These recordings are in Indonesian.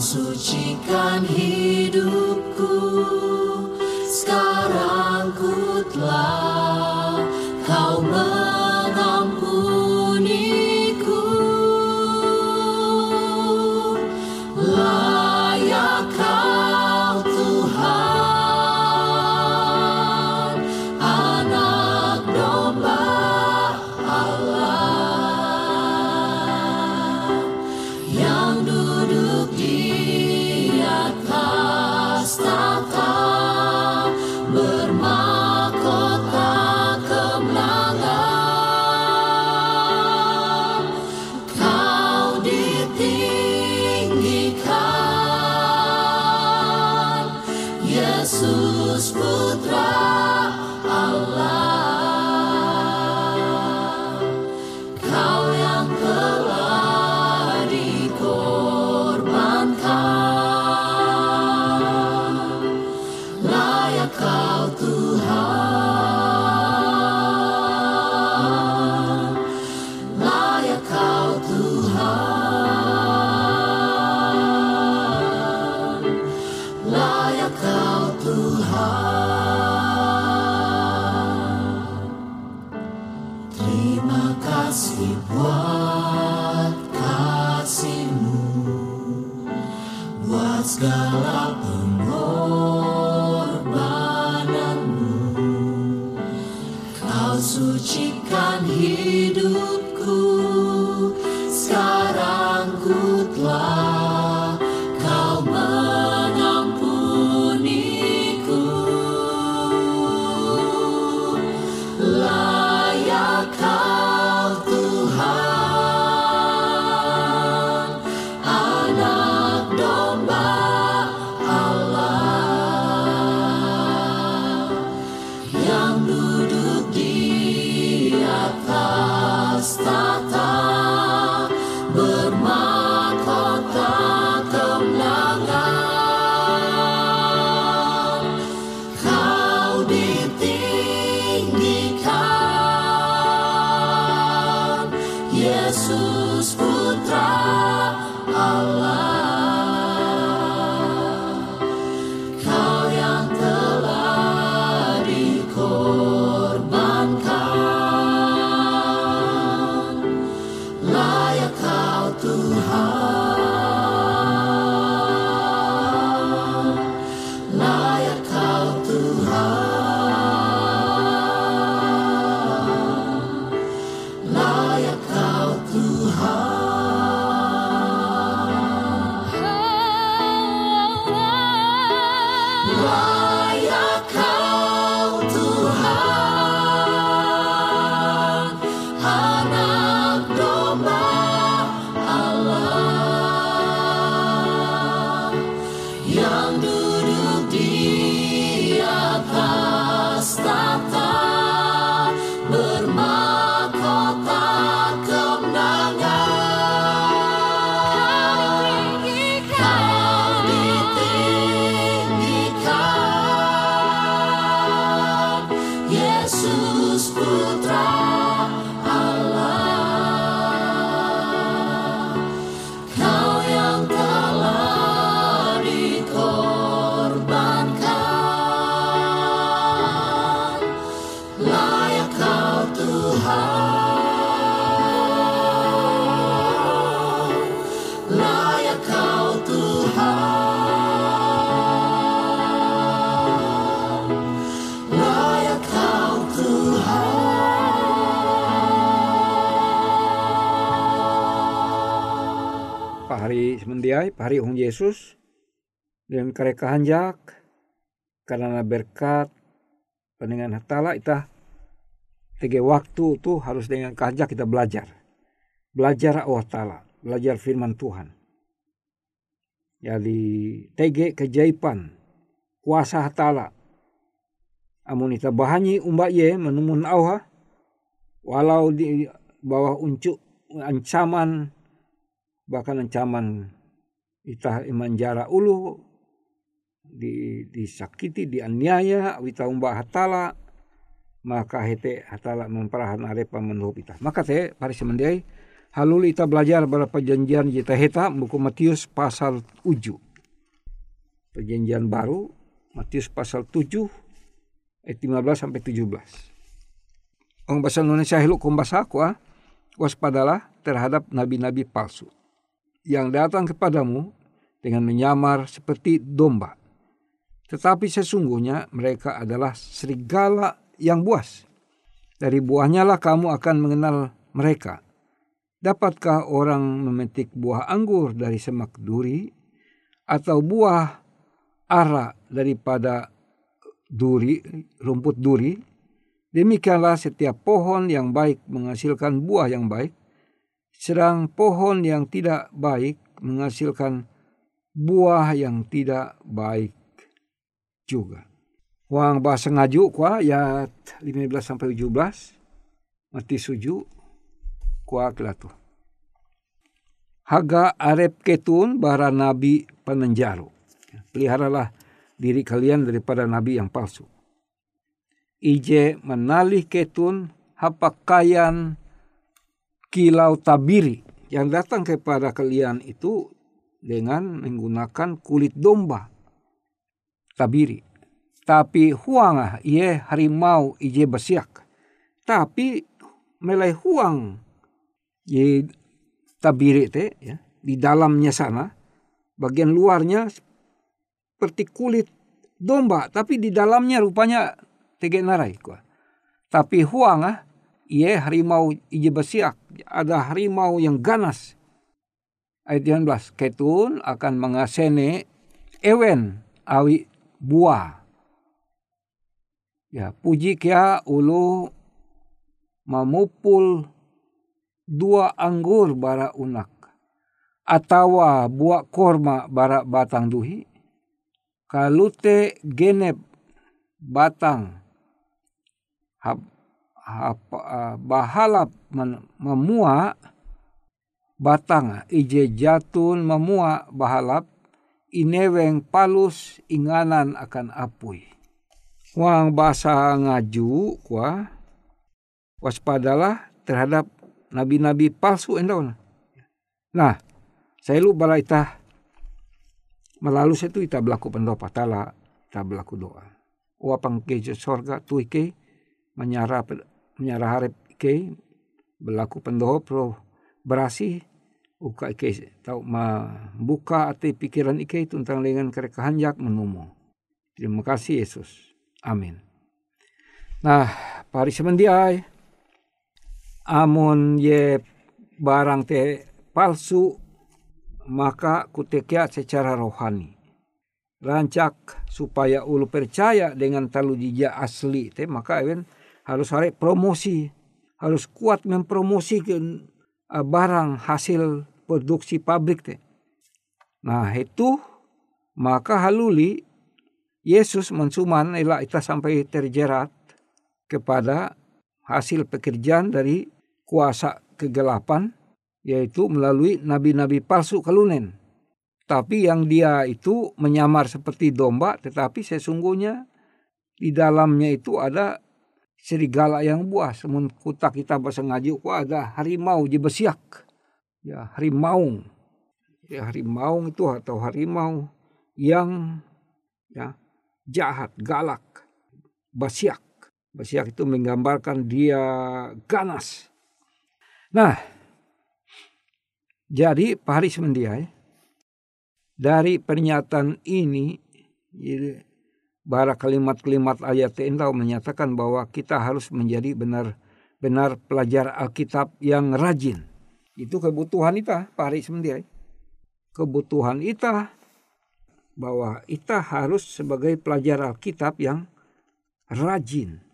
Sucikan hidupku kau Tuhan nos controla. Pahari semendiai pahari Hong Yesus dengan kareka hanjak karena berkat pendengar hatala kita tiga waktu tuh harus dengan kehanjak kita belajar. Belajar Allah Ta'ala belajar firman Tuhan. Jadi tege kejaipan kuasa hatala amun ita bahanyi umba ye menemun auha walau di bawah uncuk ancaman bahkan ancaman ita imanjara ulu di disakiti dianiaya wita umba hatala maka hete hatala memperahan arepa menuhup ita maka te pari semendai halul ita belajar pada perjanjian jita heta buku Matius pasal 7 perjanjian baru Matius pasal 7 ayat 15 sampai 17 Orang bahasa Indonesia hilu kumbasa aku ah. Waspadalah terhadap nabi-nabi palsu yang datang kepadamu dengan menyamar seperti domba. Tetapi sesungguhnya mereka adalah serigala yang buas. Dari buahnya lah kamu akan mengenal mereka. Dapatkah orang memetik buah anggur dari semak duri atau buah ara daripada duri, rumput duri? Demikianlah setiap pohon yang baik menghasilkan buah yang baik, sedang pohon yang tidak baik menghasilkan buah yang tidak baik juga. Wang bahasa ngaju kuah ayat 15 sampai 17 mati suju kuah kelatu. Haga arep ketun bara nabi penenjaru. Peliharalah diri kalian daripada nabi yang palsu. Ije menalih ketun hapakayan kilau tabiri yang datang kepada kalian itu dengan menggunakan kulit domba tabiri. Tapi huang ia harimau ije besiak. Tapi melai huang ye tabiri te ya di dalamnya sana bagian luarnya seperti kulit domba tapi di dalamnya rupanya tege narai kuah. Tapi huang ah ia harimau ije besiak ada harimau yang ganas. Ayat 19, ketun akan mengasene ewen awi buah. Ya, puji kia ulu memupul dua anggur bara unak. Atawa buah korma bara batang duhi. Kalute genep batang hap, hap, bahalap memua batang ije jatun memua bahalap ineweng palus inganan akan apui. Wang bahasa ngaju kuah waspadalah terhadap nabi-nabi palsu endau. Nah, saya lu bala itah melalui itu kita berlaku pendoa patala, kita berlaku doa. Wapang ke sorga tu ike menyarah harap ike berlaku pendoa pro berasi uka ike tau ma buka ati pikiran ike tentang dengan kereka hanjak menumu. Terima kasih Yesus. Amin. Nah, pari semendiai amun ye barang te palsu maka kutekia secara rohani. Rancak supaya ulu percaya dengan talu jija asli te maka even harus hari promosi harus kuat mempromosikan uh, barang hasil produksi pabrik te. Nah itu maka haluli Yesus mensuman ila kita sampai terjerat kepada hasil pekerjaan dari kuasa kegelapan yaitu melalui nabi-nabi palsu kalunen. Tapi yang dia itu menyamar seperti domba tetapi sesungguhnya di dalamnya itu ada serigala yang buas. Semun kutak kita bahasa ngaji ku ada harimau jebesiak. Ya harimau. Ya harimau itu atau harimau yang ya jahat, galak, basiak. Basiak itu menggambarkan dia ganas. Nah, jadi Pak Haris Mendiai, dari pernyataan ini, bara kalimat-kalimat ayat entau menyatakan bahwa kita harus menjadi benar-benar pelajar Alkitab yang rajin. Itu kebutuhan kita, Pak Haris Mendiai. kebutuhan kita bahwa kita harus sebagai pelajar Alkitab yang rajin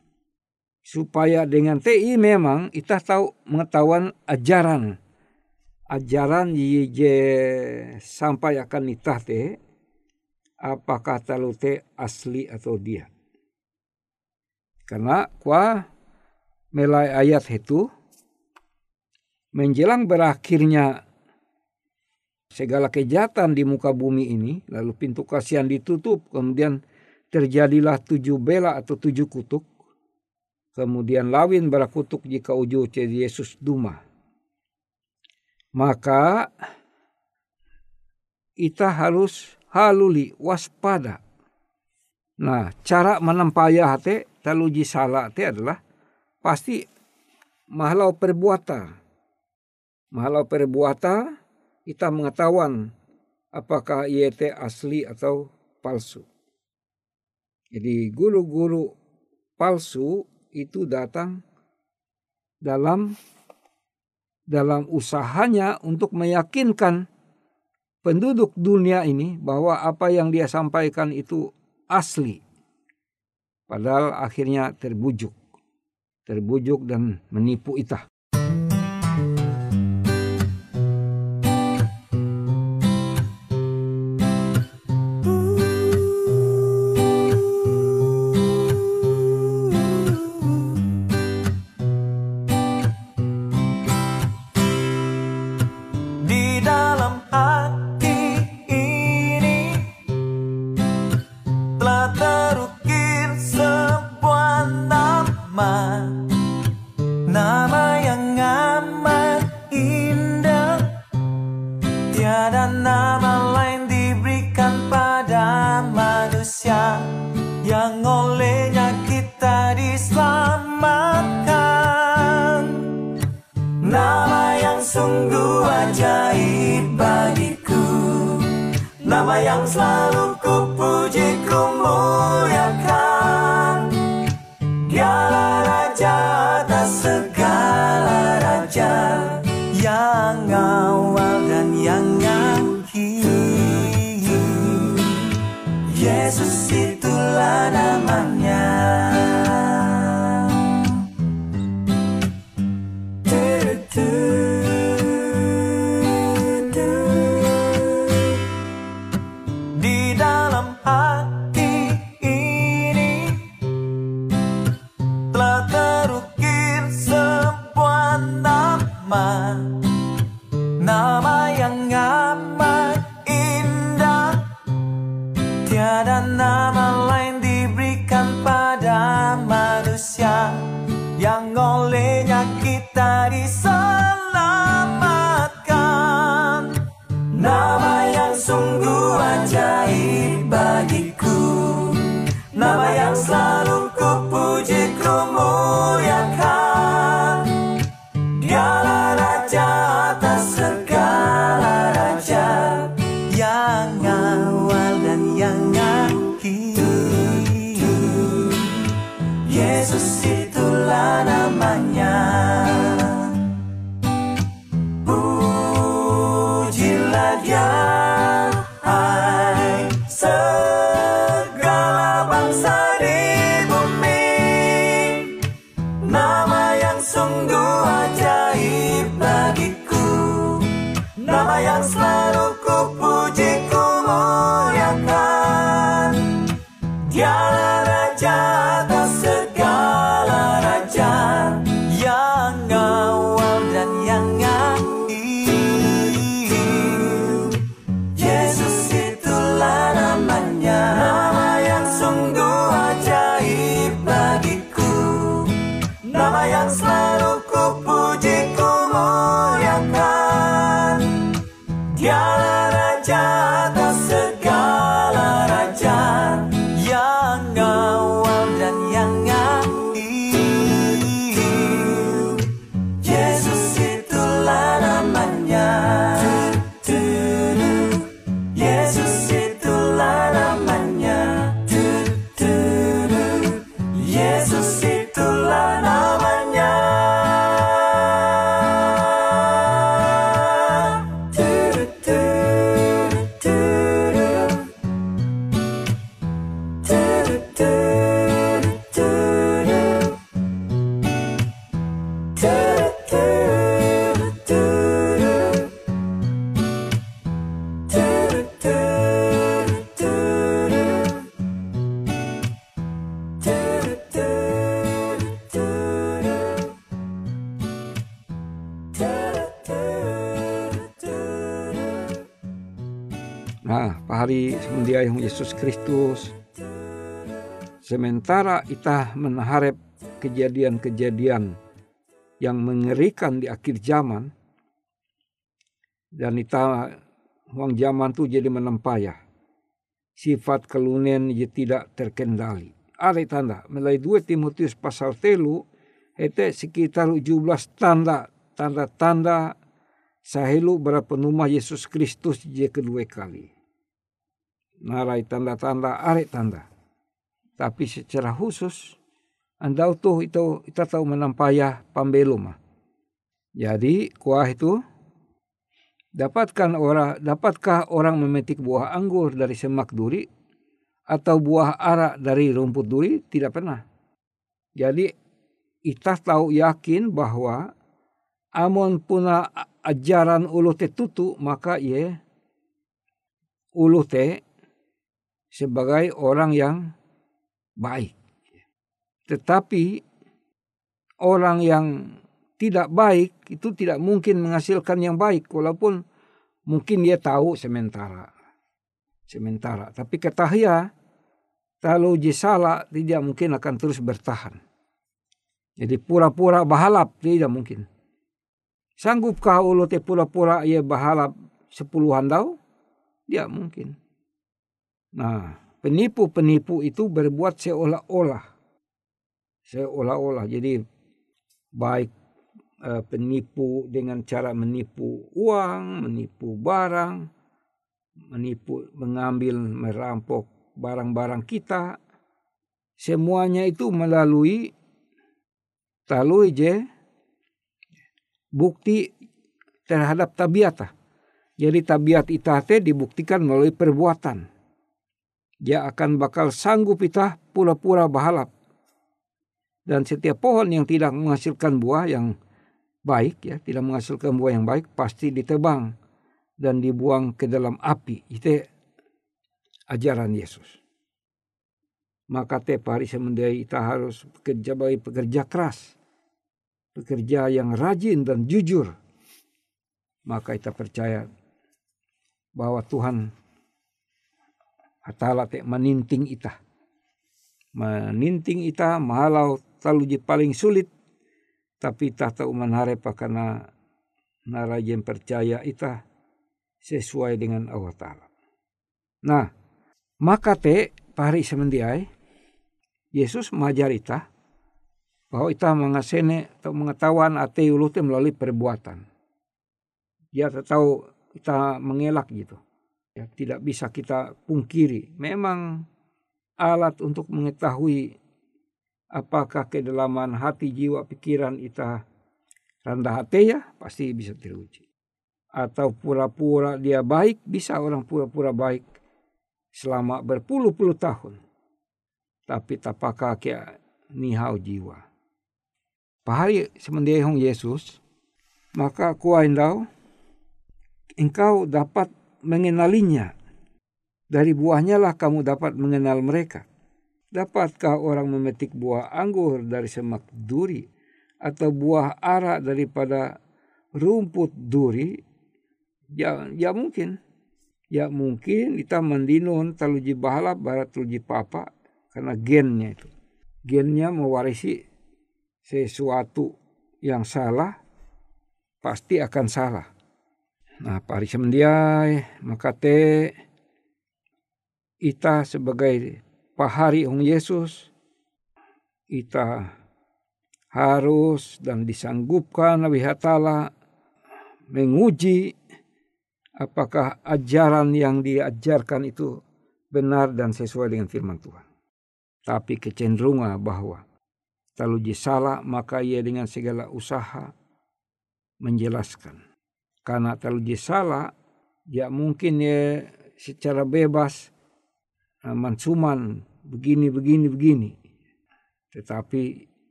supaya dengan TI memang kita tahu mengetahuan ajaran ajaran ye sampai akan nitah apakah talu te asli atau dia karena kuah melai ayat itu menjelang berakhirnya segala kejahatan di muka bumi ini, lalu pintu kasihan ditutup, kemudian terjadilah tujuh bela atau tujuh kutuk, kemudian lawin berakutuk jika uju Yesus Duma. Maka kita harus haluli waspada. Nah, cara menempaya hati taluji salah hati adalah pasti mahalau perbuatan. Mahalau perbuatan kita mengetahuan apakah IET asli atau palsu. Jadi guru-guru palsu itu datang dalam dalam usahanya untuk meyakinkan penduduk dunia ini bahwa apa yang dia sampaikan itu asli. Padahal akhirnya terbujuk. Terbujuk dan menipu itah. Yesus itulah namanya. sounds like Nah, pahari semendiayung Yesus Kristus. Sementara kita menaharap kejadian-kejadian yang mengerikan di akhir zaman, dan kita uang zaman tu jadi menempayah. Sifat kelunen ia tidak terkendali. Ada tanda, mulai 2 Timotius pasal telu, itu sekitar 17 tanda, tanda-tanda sahelu berapa numah Yesus Kristus je kedua kali. Narai tanda-tanda, are tanda. Tapi secara khusus, anda tuh itu kita tahu menampaya pambelum. Jadi kuah itu dapatkan orang dapatkah orang memetik buah anggur dari semak duri atau buah ara dari rumput duri tidak pernah. Jadi kita tahu yakin bahwa amon puna ajaran ulu te tutu maka ye ulu te sebagai orang yang baik. Tetapi orang yang tidak baik itu tidak mungkin menghasilkan yang baik walaupun mungkin dia tahu sementara. Sementara, tapi ketahya kalau jisala tidak mungkin akan terus bertahan. Jadi pura-pura bahalap tidak mungkin. Sanggupkah ulo te pura-pura ia bahalap sepuluhan dau? Tidak mungkin. Nah, penipu-penipu itu berbuat seolah-olah. Seolah-olah. Jadi baik uh, penipu dengan cara menipu uang, menipu barang, menipu, mengambil, merampok barang-barang kita. Semuanya itu melalui talui je bukti terhadap tabiat. Jadi tabiat itate dibuktikan melalui perbuatan. Dia akan bakal sanggup kita pura-pura bahalap. Dan setiap pohon yang tidak menghasilkan buah yang baik, ya tidak menghasilkan buah yang baik, pasti ditebang dan dibuang ke dalam api. Itu ajaran Yesus. Maka tiap hari semendai kita harus bekerja baik, pekerja keras pekerja yang rajin dan jujur, maka kita percaya bahwa Tuhan Atala te meninting ita. Meninting ita mahalau talu paling sulit tapi tak tahu manharap karena narajen percaya ita sesuai dengan Allah Ta'ala. Nah, maka te pari semendiai Yesus mengajar ita bahwa kita mengasene atau mengetahuan ate ulu melalui perbuatan. Dia tahu kita mengelak gitu. Ya, tidak bisa kita pungkiri. Memang alat untuk mengetahui apakah kedalaman hati, jiwa, pikiran kita rendah hati ya pasti bisa teruji. Atau pura-pura dia baik, bisa orang pura-pura baik selama berpuluh-puluh tahun. Tapi tapakah kia nihau jiwa pahari semendia hong Yesus, maka kuaindau engkau dapat mengenalinya. Dari buahnya lah kamu dapat mengenal mereka. Dapatkah orang memetik buah anggur dari semak duri atau buah ara daripada rumput duri? Ya, ya mungkin. Ya mungkin kita mendinun taluji bahalap barat taluji papa karena gennya itu. Gennya mewarisi sesuatu yang salah pasti akan salah. Nah, pari semendiai maka te ita sebagai pahari ong Yesus ita harus dan disanggupkan Nabi Hatala menguji apakah ajaran yang diajarkan itu benar dan sesuai dengan firman Tuhan. Tapi kecenderungan bahwa Lalu salah maka ia dengan segala usaha menjelaskan. Karena kalau salah dia mungkin ya secara bebas mansuman begini begini begini. Tetapi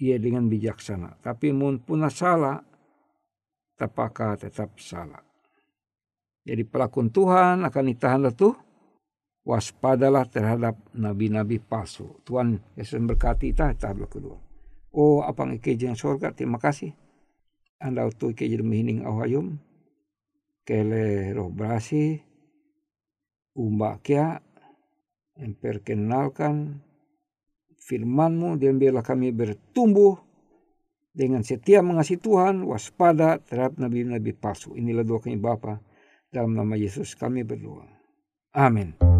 ia dengan bijaksana. Tapi mun punah salah tapaka tetap salah. Jadi pelakon Tuhan akan ditahan tuh waspadalah terhadap nabi-nabi palsu. Tuhan Yesus berkati kita tahap kedua. Oh apa yang surga terima kasih. Anda utuh jadi mihining awayum. Kele roh berasi. Umba kia memperkenalkan firmanmu dan biarlah kami bertumbuh dengan setia mengasihi Tuhan, waspada terhadap nabi-nabi palsu. Inilah doa kami Bapa dalam nama Yesus kami berdoa. Amin.